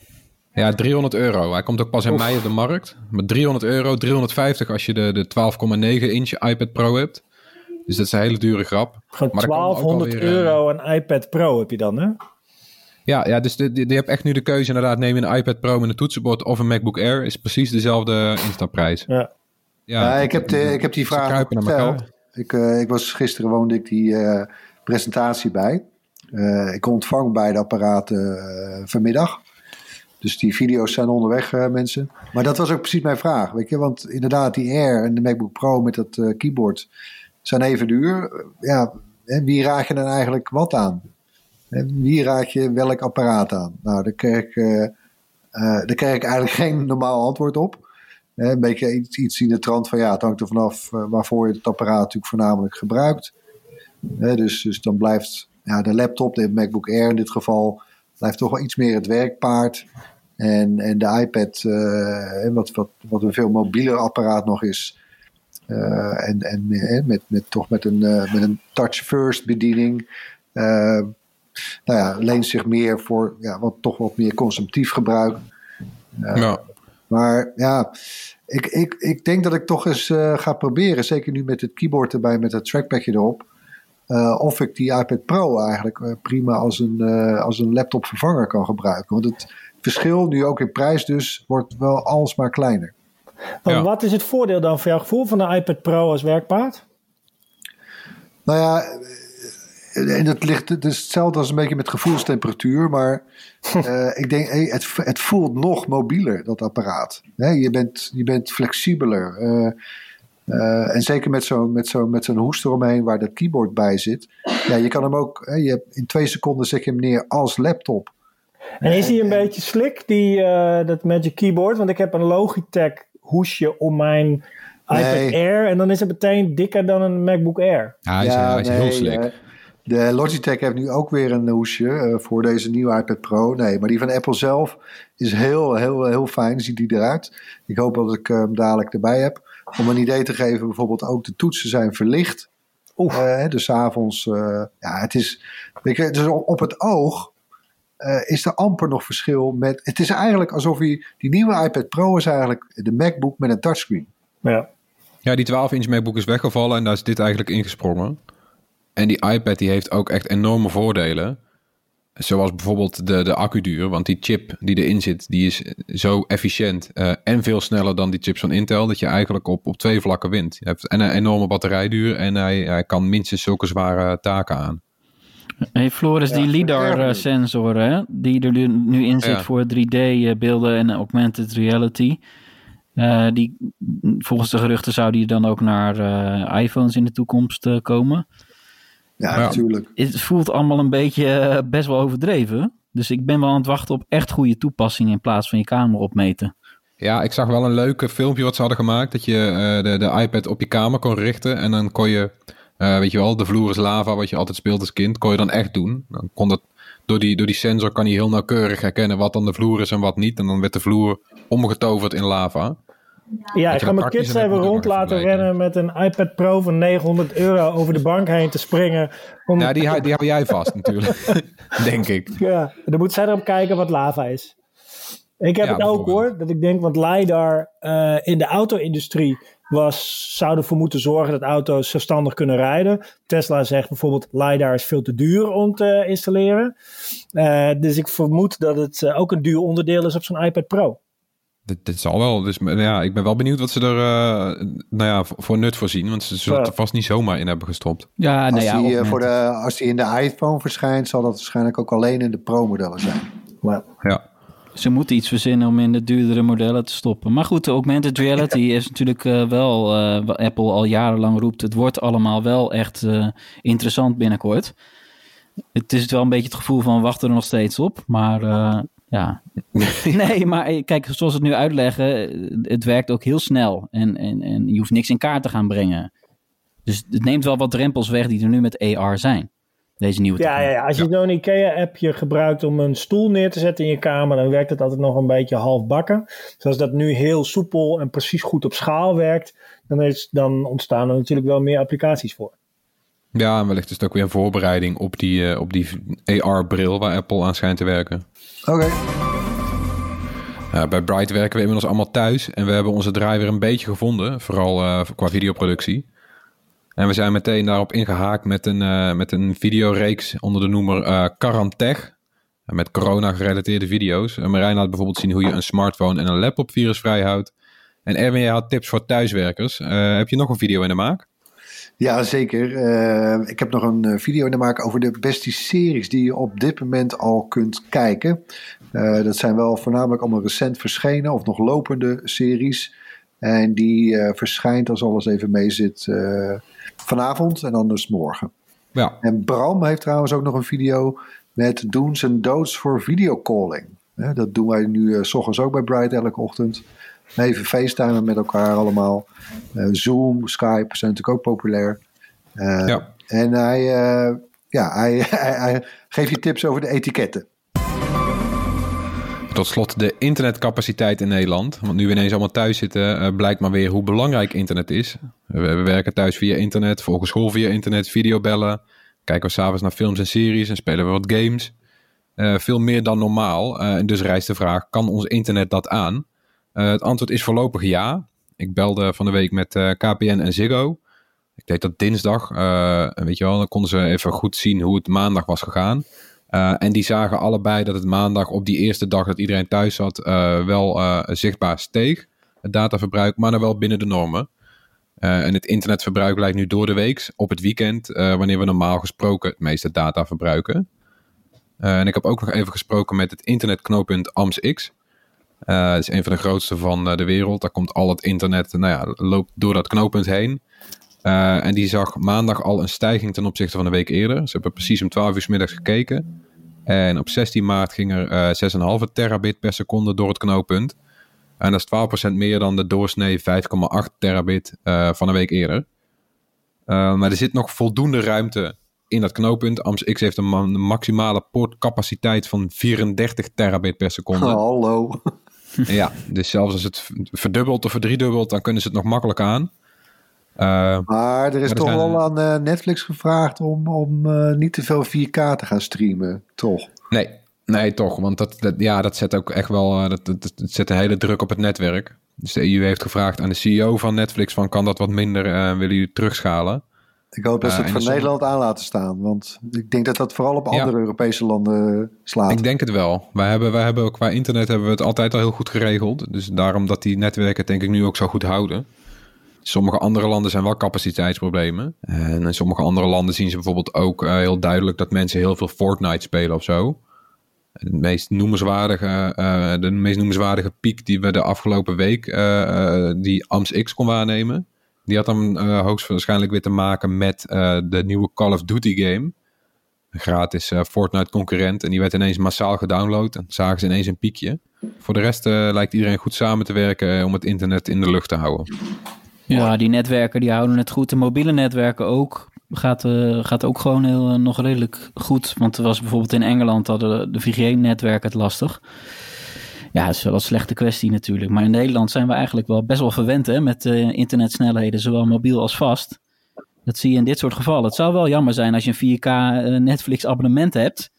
A: Ja, 300 euro. Hij komt ook pas in mei op de markt. Maar 300 euro, 350 als je de, de 12,9 inch iPad Pro hebt. Dus dat is een hele dure grap.
B: Gewoon
A: Maar er komen ook
B: 1200
A: alweer, eh,
B: euro een iPad Pro heb je dan, hè?
A: Ja, ja dus je hebt echt nu de keuze inderdaad. Neem je een iPad Pro met een toetsenbord of een MacBook Air. Is precies dezelfde instapprijs.
B: Ja.
E: Ja, ik, heb de, ik heb die vraag gesteld. Ik, eh, ik was gisteren woonde ik die eh, presentatie bij. Eh, ik ontvang beide apparaten vanmiddag. Dus die video's zijn onderweg, eh, mensen. Maar dat was ook precies mijn vraag. Weet je? Want inderdaad, die Air en de MacBook Pro met dat eh, keyboard zijn even duur. Ja, en wie raad je dan eigenlijk wat aan? Wie raad je welk apparaat aan? Nou, daar ik, eh, eh, ik eigenlijk geen normaal antwoord op. Een beetje iets, iets in de trant van ja, het hangt er vanaf eh, waarvoor je het apparaat natuurlijk voornamelijk gebruikt. Dus, dus dan blijft ja, de laptop, de MacBook Air in dit geval, blijft toch wel iets meer het werkpaard. En, en de iPad, wat, wat, wat een veel mobieler apparaat nog is. eh, en en met, met, toch met een, met een touch-first bediening. Eh, nou ja, leent zich meer voor ja, wat, toch wat meer consumptief gebruik.
A: Ja.
E: Maar ja, ik, ik, ik denk dat ik toch eens eh, ga proberen, zeker nu met het keyboard erbij, met het trackpadje erop, eh, of ik die iPad Pro eigenlijk eh, prima als een, eh, als een laptop vervanger kan gebruiken. Want het verschil, nu ook in prijs dus, wordt wel alsmaar kleiner.
A: Ja.
B: wat is het voordeel dan voor jouw gevoel van de iPad Pro als werkpaard?
E: Nou ja, eh, en het ligt het is hetzelfde als een beetje met gevoelstemperatuur, maar eh, ik denk, hey, het, het voelt nog mobieler, dat apparaat. Hè, je, bent, je bent flexibeler. eh, eh, en zeker met zo'n met zo, met zo'n hoest eromheen waar dat keyboard bij zit. Ja, je kan hem ook, hè, je hebt, in twee seconden zet je hem neer als laptop.
B: En is die een beetje slick, die, eh, dat Magic Keyboard? Want ik heb een Logitech hoesje om mijn iPad
E: Nee.
B: Air. En dan is het meteen dikker dan een MacBook Air.
A: Ja, hij is,
E: Ja,
A: hij is heel
E: nee, de Logitech heeft nu ook weer een hoesje eh, voor deze nieuwe iPad Pro. Nee, maar die van Apple zelf is heel, heel, heel fijn. Ziet die eruit. Ik hoop dat ik hem dadelijk erbij heb. Om een idee te geven, bijvoorbeeld ook de toetsen zijn verlicht.
B: Oeh.
E: Eh, dus avonds, eh, ja, het is, weet je, dus op het oog eh, is er amper nog verschil met. Het is eigenlijk alsof je die nieuwe iPad Pro is eigenlijk de MacBook met een touchscreen.
B: Ja.
A: Ja, die 12-inch MacBook is weggevallen en daar is dit eigenlijk ingesprongen. En die iPad die heeft ook echt enorme voordelen. Zoals bijvoorbeeld de, de accuduur. Want die chip die erin zit, die is zo efficiënt eh, en veel sneller dan die chips van Intel. Dat je eigenlijk op, op twee vlakken wint. Je hebt en een enorme batterijduur en hij, hij kan minstens zulke zware taken aan.
D: Hey Floris, die
E: Ja,
D: LiDAR-sensor hè, die er nu- nu in zit
A: Ja.
D: voor 3D-beelden en augmented reality. eh, die, volgens de geruchten zou die dan ook naar eh, iPhones in de toekomst eh, komen.
E: Ja, natuurlijk.
D: Het voelt allemaal een beetje eh, best wel overdreven. Dus ik ben wel aan het wachten op echt goede toepassingen in plaats van je kamer opmeten.
A: Ja, ik zag wel een leuk filmpje wat ze hadden gemaakt. Dat je eh, de, de iPad op je kamer kon richten. En dan kon je, eh, weet je wel, de vloer is lava, wat je altijd speelt als kind. Kon je dan echt doen. Dan kon dat, door, die, door die sensor kan hij heel nauwkeurig herkennen wat dan de vloer is en wat niet. En dan werd de vloer omgetoverd in lava.
B: Ja, ik ga mijn kids
A: en
B: even rond laten rennen met een iPad Pro van 900 euro over de bank heen te springen. Om,
A: Ja, die, hou- die hou jij vast natuurlijk. Denk ik.
B: Ja, dan moet zij erop kijken wat lava is. Ik heb
A: Ja,
B: het ook hoor, dat ik denk, want LiDAR eh, in de auto-industrie was, zou ervoor moeten zorgen dat auto's zelfstandig kunnen rijden. Tesla zegt bijvoorbeeld, LiDAR is veel te duur om te installeren. Eh, dus ik vermoed dat het eh, ook een duur onderdeel is op zo'n iPad Pro.
A: Dit, dit zal wel. Dus maar ja, ik ben wel benieuwd wat ze er eh, nou ja, voor, voor nut voorzien. Want ze zullen het er vast niet zomaar in hebben gestopt.
D: Ja, nou
E: Als,
D: ja,
E: die, eh, voor de, als die in de iPhone verschijnt, zal dat waarschijnlijk ook alleen in de Pro-modellen zijn.
B: Maar
A: Ja.
D: Ze moeten iets verzinnen om in de duurdere modellen te stoppen. Maar goed, de augmented reality is natuurlijk eh, wel eh, wat Apple al jarenlang roept. Het wordt allemaal wel echt eh, interessant binnenkort. Het is wel een beetje het gevoel van wachten er nog steeds op. Maar eh, ja. nee, maar eh, kijk, zoals ze het nu uitleggen, eh, het werkt ook heel snel. En, en, en je hoeft niks in kaart te gaan brengen. Dus het neemt wel wat drempels weg die er nu met AR zijn. Deze nieuwe
B: ja, ja, ja, als je zo'n IKEA-appje gebruikt om een stoel neer te zetten in je kamer, dan werkt het altijd nog een beetje halfbakken. Dus als dat nu heel soepel en precies goed op schaal werkt, dan, is, dan ontstaan er natuurlijk wel meer applicaties voor.
A: Ja, en wellicht is het ook weer een voorbereiding op die, eh, op die AR-bril waar Apple aan schijnt te werken.
E: Oké.
A: Bij Bright werken we inmiddels allemaal thuis en we hebben onze draai weer een beetje gevonden, vooral uh, qua videoproductie. En we zijn meteen daarop ingehaakt met een, uh, met een videoreeks onder de noemer uh, Karantech. Met corona gerelateerde video's. Marijn laat bijvoorbeeld zien hoe je een smartphone en een laptop virusvrij houdt. En Erwin, had tips voor thuiswerkers. Heb je nog een video in de maak?
E: Ja, zeker. Uh, ik heb nog een uh, video in de maak over de beste series die je op dit moment al kunt kijken. Uh, dat zijn wel voornamelijk allemaal recent verschenen of nog lopende series. En die uh, verschijnt, als alles even mee zit, vanavond en anders morgen.
A: Ja.
E: En Bram heeft trouwens ook nog een video met do's en don'ts voor videocalling. Dat doen wij nu s ochtends ook bij Bright elke ochtend. Even facetimen met elkaar allemaal. Uh, Zoom, Skype zijn natuurlijk ook populair. Uh,
A: ja.
E: En hij, uh, ja, hij, hij, hij, geeft je tips over de etiketten.
A: Tot slot de internetcapaciteit in Nederland. Want nu we ineens allemaal thuis zitten, blijkt maar weer hoe belangrijk internet is. We, we, werken thuis via internet, volgen school via internet, videobellen. Kijken we s'avonds naar films en series en spelen we wat games. Uh, veel meer dan normaal. Uh, en dus rijst de vraag, kan ons internet dat aan? Uh, het antwoord is voorlopig ja. Ik belde van de week met uh, KPN en Ziggo. Ik deed dat dinsdag. Uh, weet je wel, dan konden ze even goed zien hoe het maandag was gegaan. En die zagen allebei dat het maandag op die eerste dag dat iedereen thuis zat wel zichtbaar steeg. Het dataverbruik, maar dan wel binnen de normen. En het internetverbruik lijkt nu door de week op het weekend, wanneer we normaal gesproken het meeste data verbruiken. En ik heb ook nog even gesproken met het internetknooppunt AMSX. Uh, het is een van de grootste van uh, de wereld. Daar komt al het internet, nou ja, loopt door dat knooppunt heen. Uh, en die zag maandag al een stijging ten opzichte van de week eerder. Ze hebben precies om 12 uur middags gekeken. En op 16 maart ging er uh, 6,5 terabit per seconde door het knooppunt. En dat is 12% meer dan de doorsnee 5,8 terabit uh, van een week eerder. Maar er zit nog voldoende ruimte in dat knooppunt. AMS-X heeft een, ma een maximale poortcapaciteit van 34 terabit per seconde.
E: Hallo.
A: ja, dus zelfs als het verdubbelt of verdriedubbelt, dan kunnen ze het nog makkelijk aan. Uh,
E: maar er is
A: maar
E: toch
A: zijn,
E: wel aan uh, Netflix gevraagd om, om uh, niet te veel 4K te gaan streamen, toch?
A: Nee, nee toch. Want dat, dat, ja, dat zet ook echt wel dat, dat, dat zet een hele druk op het netwerk. Dus de EU heeft gevraagd aan de CEO van Netflix: van, kan dat wat minder? willen jullie terugschalen?
E: Ik hoop dat ze
A: Eh,
E: het
A: zon-
E: Nederland aan laten staan. Want ik denk dat dat vooral op
A: Ja.
E: andere Europese landen slaat.
A: Ik denk het wel. Wij hebben, wij hebben qua internet hebben we het altijd al heel goed geregeld. Dus daarom dat die netwerken denk ik nu ook zo goed houden. Sommige andere landen zijn wel capaciteitsproblemen. En in sommige andere landen zien ze bijvoorbeeld ook eh, heel duidelijk dat mensen heel veel Fortnite spelen of zo. De meest noemenswaardige, eh, de meest noemenswaardige piek die we de afgelopen week, eh, eh, die AMS X kon waarnemen. Die had dan eh, hoogstwaarschijnlijk weer te maken met eh, de nieuwe Call of Duty game een gratis eh, Fortnite concurrent. En die werd ineens massaal gedownload. En zagen ze ineens een piekje. Voor de rest eh, lijkt iedereen goed samen te werken om het internet in de lucht te houden.
D: Ja, die netwerken die houden het goed. De mobiele netwerken ook. Gaat, eh, gaat ook gewoon heel, nog redelijk goed. Want er was bijvoorbeeld in Engeland hadden de 4G-netwerken het lastig. Ja, dat is wel een slechte kwestie natuurlijk. Maar in Nederland zijn we eigenlijk wel best wel verwend hè, met eh, internetsnelheden, zowel mobiel als vast. Dat zie je in dit soort gevallen. Het zou wel jammer zijn als je een 4K eh, Netflix abonnement hebt,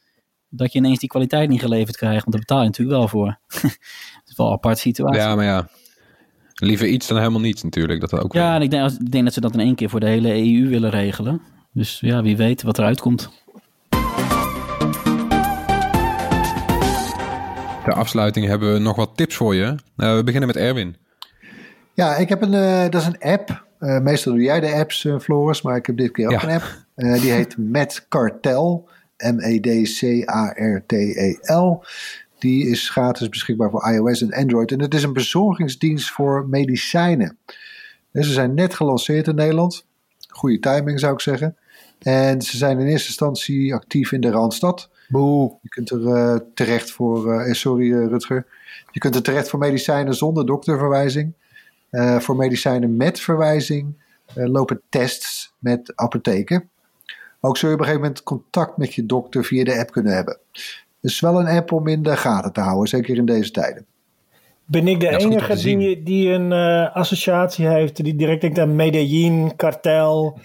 D: dat je ineens die kwaliteit niet geleverd krijgt. Want daar betaal je natuurlijk wel voor. dat is wel een aparte situatie.
A: Ja, maar ja. Liever iets dan helemaal niets natuurlijk. Dat ook
D: Ja, en ik denk, ik denk dat ze dat in één keer voor de hele EU willen regelen. Dus ja, wie weet wat eruit komt.
A: Ter afsluiting hebben we nog wat tips voor je. Eh, we beginnen met Erwin.
E: Ja, ik heb een, eh, dat is een app. Eh, meestal doe jij de apps, Floris, maar ik heb dit keer ook
A: Ja.
E: een app. Die heet Met Cartel. M-E-D-C-A-R-T-E-L. Die is gratis beschikbaar voor iOS en Android. En het is een bezorgingsdienst voor medicijnen. Dus ze zijn net gelanceerd in Nederland. Goede timing zou ik zeggen. En ze zijn in eerste instantie actief in de Randstad.
B: Boe.
E: Je kunt er eh, terecht voor, eh, sorry eh, Rutger, je kunt er terecht voor medicijnen zonder dokterverwijzing. Eh, voor medicijnen met verwijzing eh, lopen tests met apotheken. Ook zul je op een gegeven moment contact met je dokter via de app kunnen hebben. Dus wel een app om in de gaten te houden, zeker in deze tijden.
B: Ben ik de
A: is
B: enige die, die een eh, associatie heeft, die direct denkt aan Medellin, kartel,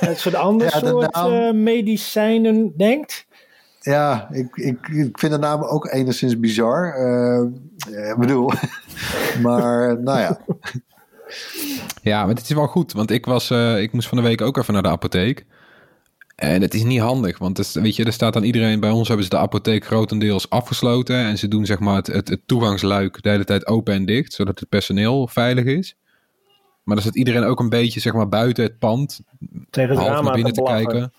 B: een soort ander
E: Ja,
B: soort
E: naam-
B: eh, medicijnen denkt?
E: Ja, ik, ik, ik vind de naam ook enigszins bizar. Eh, eh, Ik bedoel, maar nou ja.
A: Ja, maar het is wel goed. Want ik, was, eh, ik moest van de week ook even naar de apotheek. En het is niet handig. Want het is- weet je, er staat aan iedereen... Bij ons hebben ze de apotheek grotendeels afgesloten. En ze doen zeg maar het, het, het toegangsluik de hele tijd open en dicht. Zodat het personeel veilig is. Maar dan zit iedereen ook een beetje zeg maar buiten het pand.
B: Tegen het
A: half
B: raam
A: naar
B: aan
A: binnen te kijken.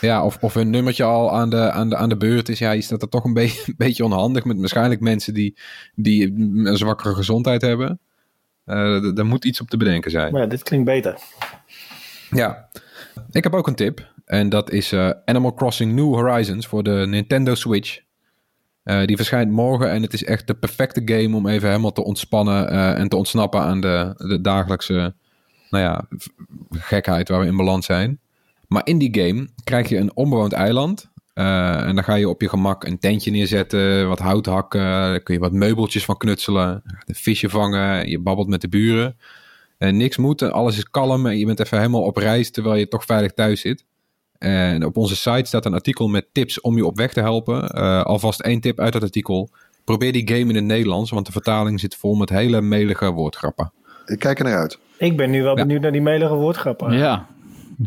A: Ja, of, of hun nummertje al aan de, aan de, aan de beurt is. Ja, je staat er toch een, beetje een beetje onhandig. Met waarschijnlijk mensen die, die een zwakkere gezondheid hebben. Eh, d- daar moet iets op te bedenken zijn.
B: Maar ja, dit klinkt beter.
A: Ja, ik heb ook een tip. En dat is eh, Animal Crossing New Horizons voor de Nintendo Switch. Eh, die verschijnt morgen en het is echt de perfecte game om even helemaal te ontspannen eh, en te ontsnappen aan de, de dagelijkse nou ja, gekheid waar we in balans zijn. Maar in die game krijg je een onbewoond eiland. Eh, en dan ga je op je gemak een tentje neerzetten, wat hout hakken, daar kun je wat meubeltjes van knutselen, een visje vangen, je babbelt met de buren. En niks moet, alles is kalm en je bent even helemaal op reis terwijl je toch veilig thuis zit. En op onze site staat een artikel met tips om je op weg te helpen. Eh, alvast één tip uit dat artikel. Probeer die game in het Nederlands, want de vertaling zit vol met hele melige woordgrappen.
E: Ik kijk er naar uit.
B: Ik ben nu wel
A: Ja.
B: benieuwd naar die melige woordgrappen.
D: Ja,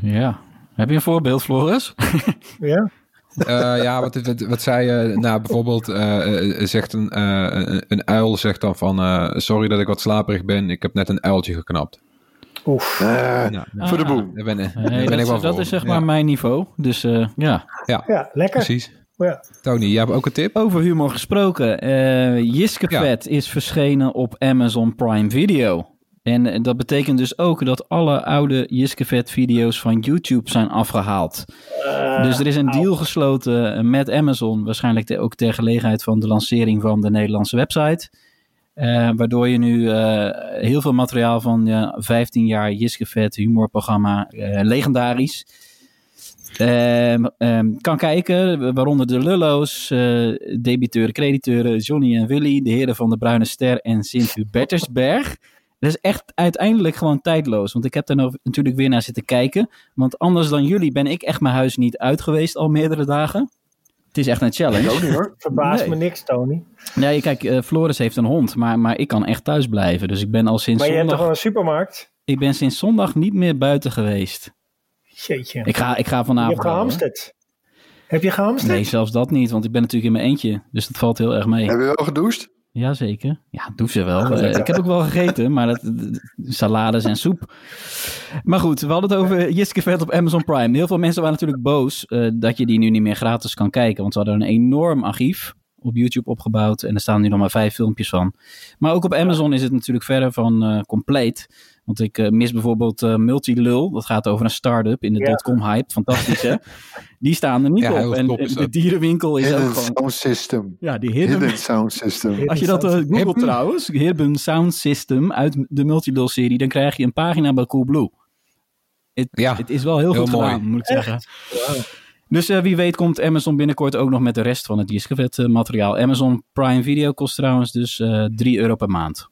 D: ja. Heb je een voorbeeld, Floris?
B: Ja?
A: Eh, ja, wat, wat, wat zei je? Nou, bijvoorbeeld eh, eh, zegt een, eh, een, uil zegt dan van... eh, sorry dat ik wat slaperig ben, ik heb net een uiltje geknapt.
B: Oef.
E: Voor de boel.
A: daar ben, daar
D: Nee,
A: ben
D: dat,
A: ik wel
D: dat
A: voor.
D: is zeg
A: Ja,
D: maar mijn niveau. Dus eh, ja.
B: Ja, lekker.
A: Precies.
B: Ja.
A: Tony, jij hebt ook een tip?
D: Over humor gesproken. eh Jiske
A: Ja.
D: Vet is verschenen op Amazon Prime Video. En eh, dat betekent dus ook dat alle oude Jiske Vet video's van YouTube zijn afgehaald.
B: Eh,
D: dus er is een deal gesloten eh, met Amazon. Waarschijnlijk ook ter gelegenheid van de lancering van de Nederlandse website. Waardoor je nu heel veel materiaal van ja, 15 jaar Jiske Vet humorprogramma, legendarisch, ehm, ehm, kan kijken. Waaronder de Lullo's, debiteuren, crediteuren, Johnny en Willy, de heren van de Bruine Ster en Sint-Hubertusberg. Dat is echt uiteindelijk gewoon tijdloos. Want ik heb daar natuurlijk weer naar zitten kijken. Want anders dan jullie ben ik echt mijn huis niet uit geweest al meerdere dagen. Het is echt een challenge.
E: ook niet hoor.
B: Verbaast
D: Nee.
B: me niks, Tony.
D: Nee, kijk, eh, Floris heeft een hond, maar, maar ik kan echt thuis blijven. Dus ik ben al sinds
B: Maar je hebt toch
D: zondag,
B: wel een supermarkt?
D: ik ben sinds zondag niet meer buiten geweest.
B: Jeetje.
D: Ik ga, ik ga
B: je
D: vanavond.
B: hebt
D: wel, hoor.
B: gehamsterd. Heb je gehamsterd?
D: Nee, zelfs dat niet, want ik ben natuurlijk in mijn eentje. Dus dat valt heel erg mee.
E: Heb je wel gedoucht?
D: Jazeker. Ja, doe ze wel. Eh, ik heb ook wel gegeten, maar dat, salades en soep. Maar goed, we hadden het over Jiske Vet op Amazon Prime. Heel veel mensen waren natuurlijk boos eh, dat je die nu niet meer gratis kan kijken. Want ze hadden een enorm archief op YouTube opgebouwd. En er staan nu nog maar vijf filmpjes van. Maar ook op Amazon is het natuurlijk verre van eh, compleet. Want ik eh, mis bijvoorbeeld eh, Multilul. Dat gaat over een start-up in de
B: Ja.
D: dotcom hype. Fantastisch hè? Die staan er niet
A: Ja,
D: op. En, de dierenwinkel is ook
E: Hidden
D: gewoon...
E: Sound System.
D: Ja, die hidden,
E: Hidden Sound System.
D: als je dat googelt
A: Hidden.
D: trouwens, Hidden Sound System uit de Multidol-serie, dan krijg je een pagina bij Coolblue. Het,
A: Ja,
D: het is wel heel,
A: heel
D: goed
A: mooi.
D: gedaan, moet ik zeggen. Dus eh, wie weet komt Amazon binnenkort ook nog met de rest van het Discovet eh, materiaal. Amazon Prime Video kost trouwens dus eh 3 euro per maand.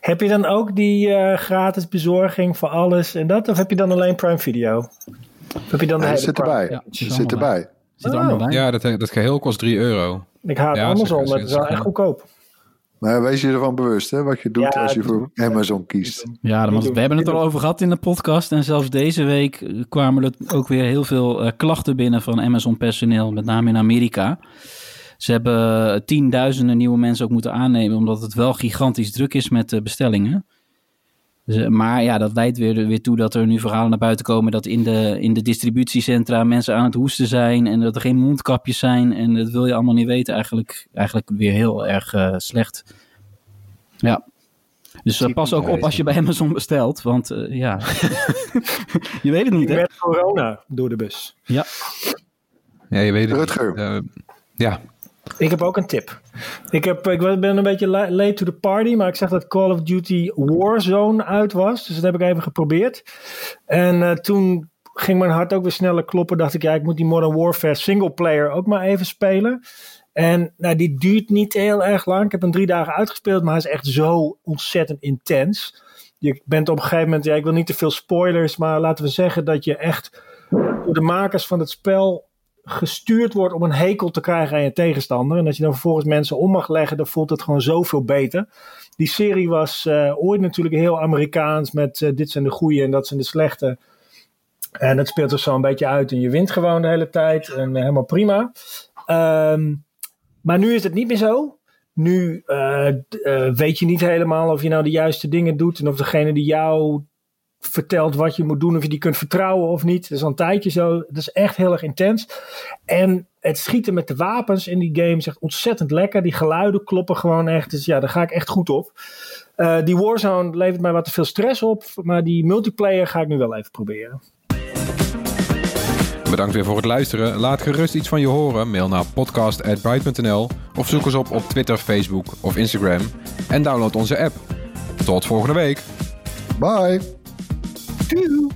B: Heb je dan ook die eh, gratis bezorging voor alles en dat? Of heb je dan alleen Prime Video? Of heb je dan de
E: Nee,
B: hele
E: zit
B: Prime?
E: erbij.
D: Ja, zit
E: erbij.
D: Zit er
B: Oh.
D: allemaal bij?
A: Ja, dat, dat geheel kost 3 euro.
B: Ik haat
A: Ja,
B: Amazon,
A: zeker,
B: maar het is wel echt goedkoop.
E: Maar wees je ervan bewust, hè, wat je doet
B: Ja,
E: als je voor Amazon kiest.
D: Ja, want we hebben het al over gehad in de podcast. En zelfs deze week eh, kwamen er ook weer heel veel eh, klachten binnen van Amazon personeel, met name in Amerika. Ze hebben eh, tienduizenden nieuwe mensen ook moeten aannemen, omdat het wel gigantisch druk is met eh, bestellingen. Dus, eh, maar ja, dat leidt weer, weer toe dat er nu verhalen naar buiten komen dat in de, in de distributiecentra mensen aan het hoesten zijn en dat er geen mondkapjes zijn. En dat wil je allemaal niet weten. Eigenlijk, eigenlijk weer heel erg slecht. Ja. Dus pas ook op als je bij Amazon bestelt, want eh, ja, je weet het niet hè.
B: Met corona door de bus.
D: Ja,
A: Ja, je weet het.
E: Rutger.
A: Ja,
B: Ik heb ook een tip. Ik, heb, ik ben een beetje la- late to the party, maar ik zag dat Call of Duty Warzone uit was. Dus dat heb ik even geprobeerd. En eh, toen ging mijn hart ook weer sneller kloppen. Dacht ik, ja, ik moet die Modern Warfare single player ook maar even spelen. En nou, die duurt niet heel erg lang. Ik heb hem drie dagen uitgespeeld, maar hij is echt zo ontzettend intens. Je bent op een gegeven moment, ja, ik wil niet te veel spoilers, maar laten we zeggen dat je echt door de makers van het spel gestuurd wordt om een hekel te krijgen aan je tegenstander. En als je dan vervolgens mensen om mag leggen, dan voelt het gewoon zoveel beter. Die serie was eh, ooit natuurlijk heel Amerikaans met eh, dit zijn de goeie en dat zijn de slechte. En dat speelt er zo een beetje uit en je wint gewoon de hele tijd en eh, helemaal prima. Ehm, maar nu is het niet meer zo. Nu weet je niet helemaal of je nou de juiste dingen doet en of degene die jou vertelt wat je moet doen, of je die kunt vertrouwen of niet. Dat is al een tijdje zo. Dat is echt heel erg intens. En het schieten met de wapens in die game is echt ontzettend lekker. Die geluiden kloppen gewoon echt. Dus ja, daar ga ik echt goed op. Eh, die Warzone levert mij wat te veel stress op. Maar die multiplayer ga ik nu wel even proberen.
A: bedankt weer voor het luisteren. Laat gerust iets van je horen. Mail naar podcast.bright.nl of zoek ons op op Twitter, Facebook of Instagram. En download onze app. Tot volgende week.
E: Bye.
B: Two.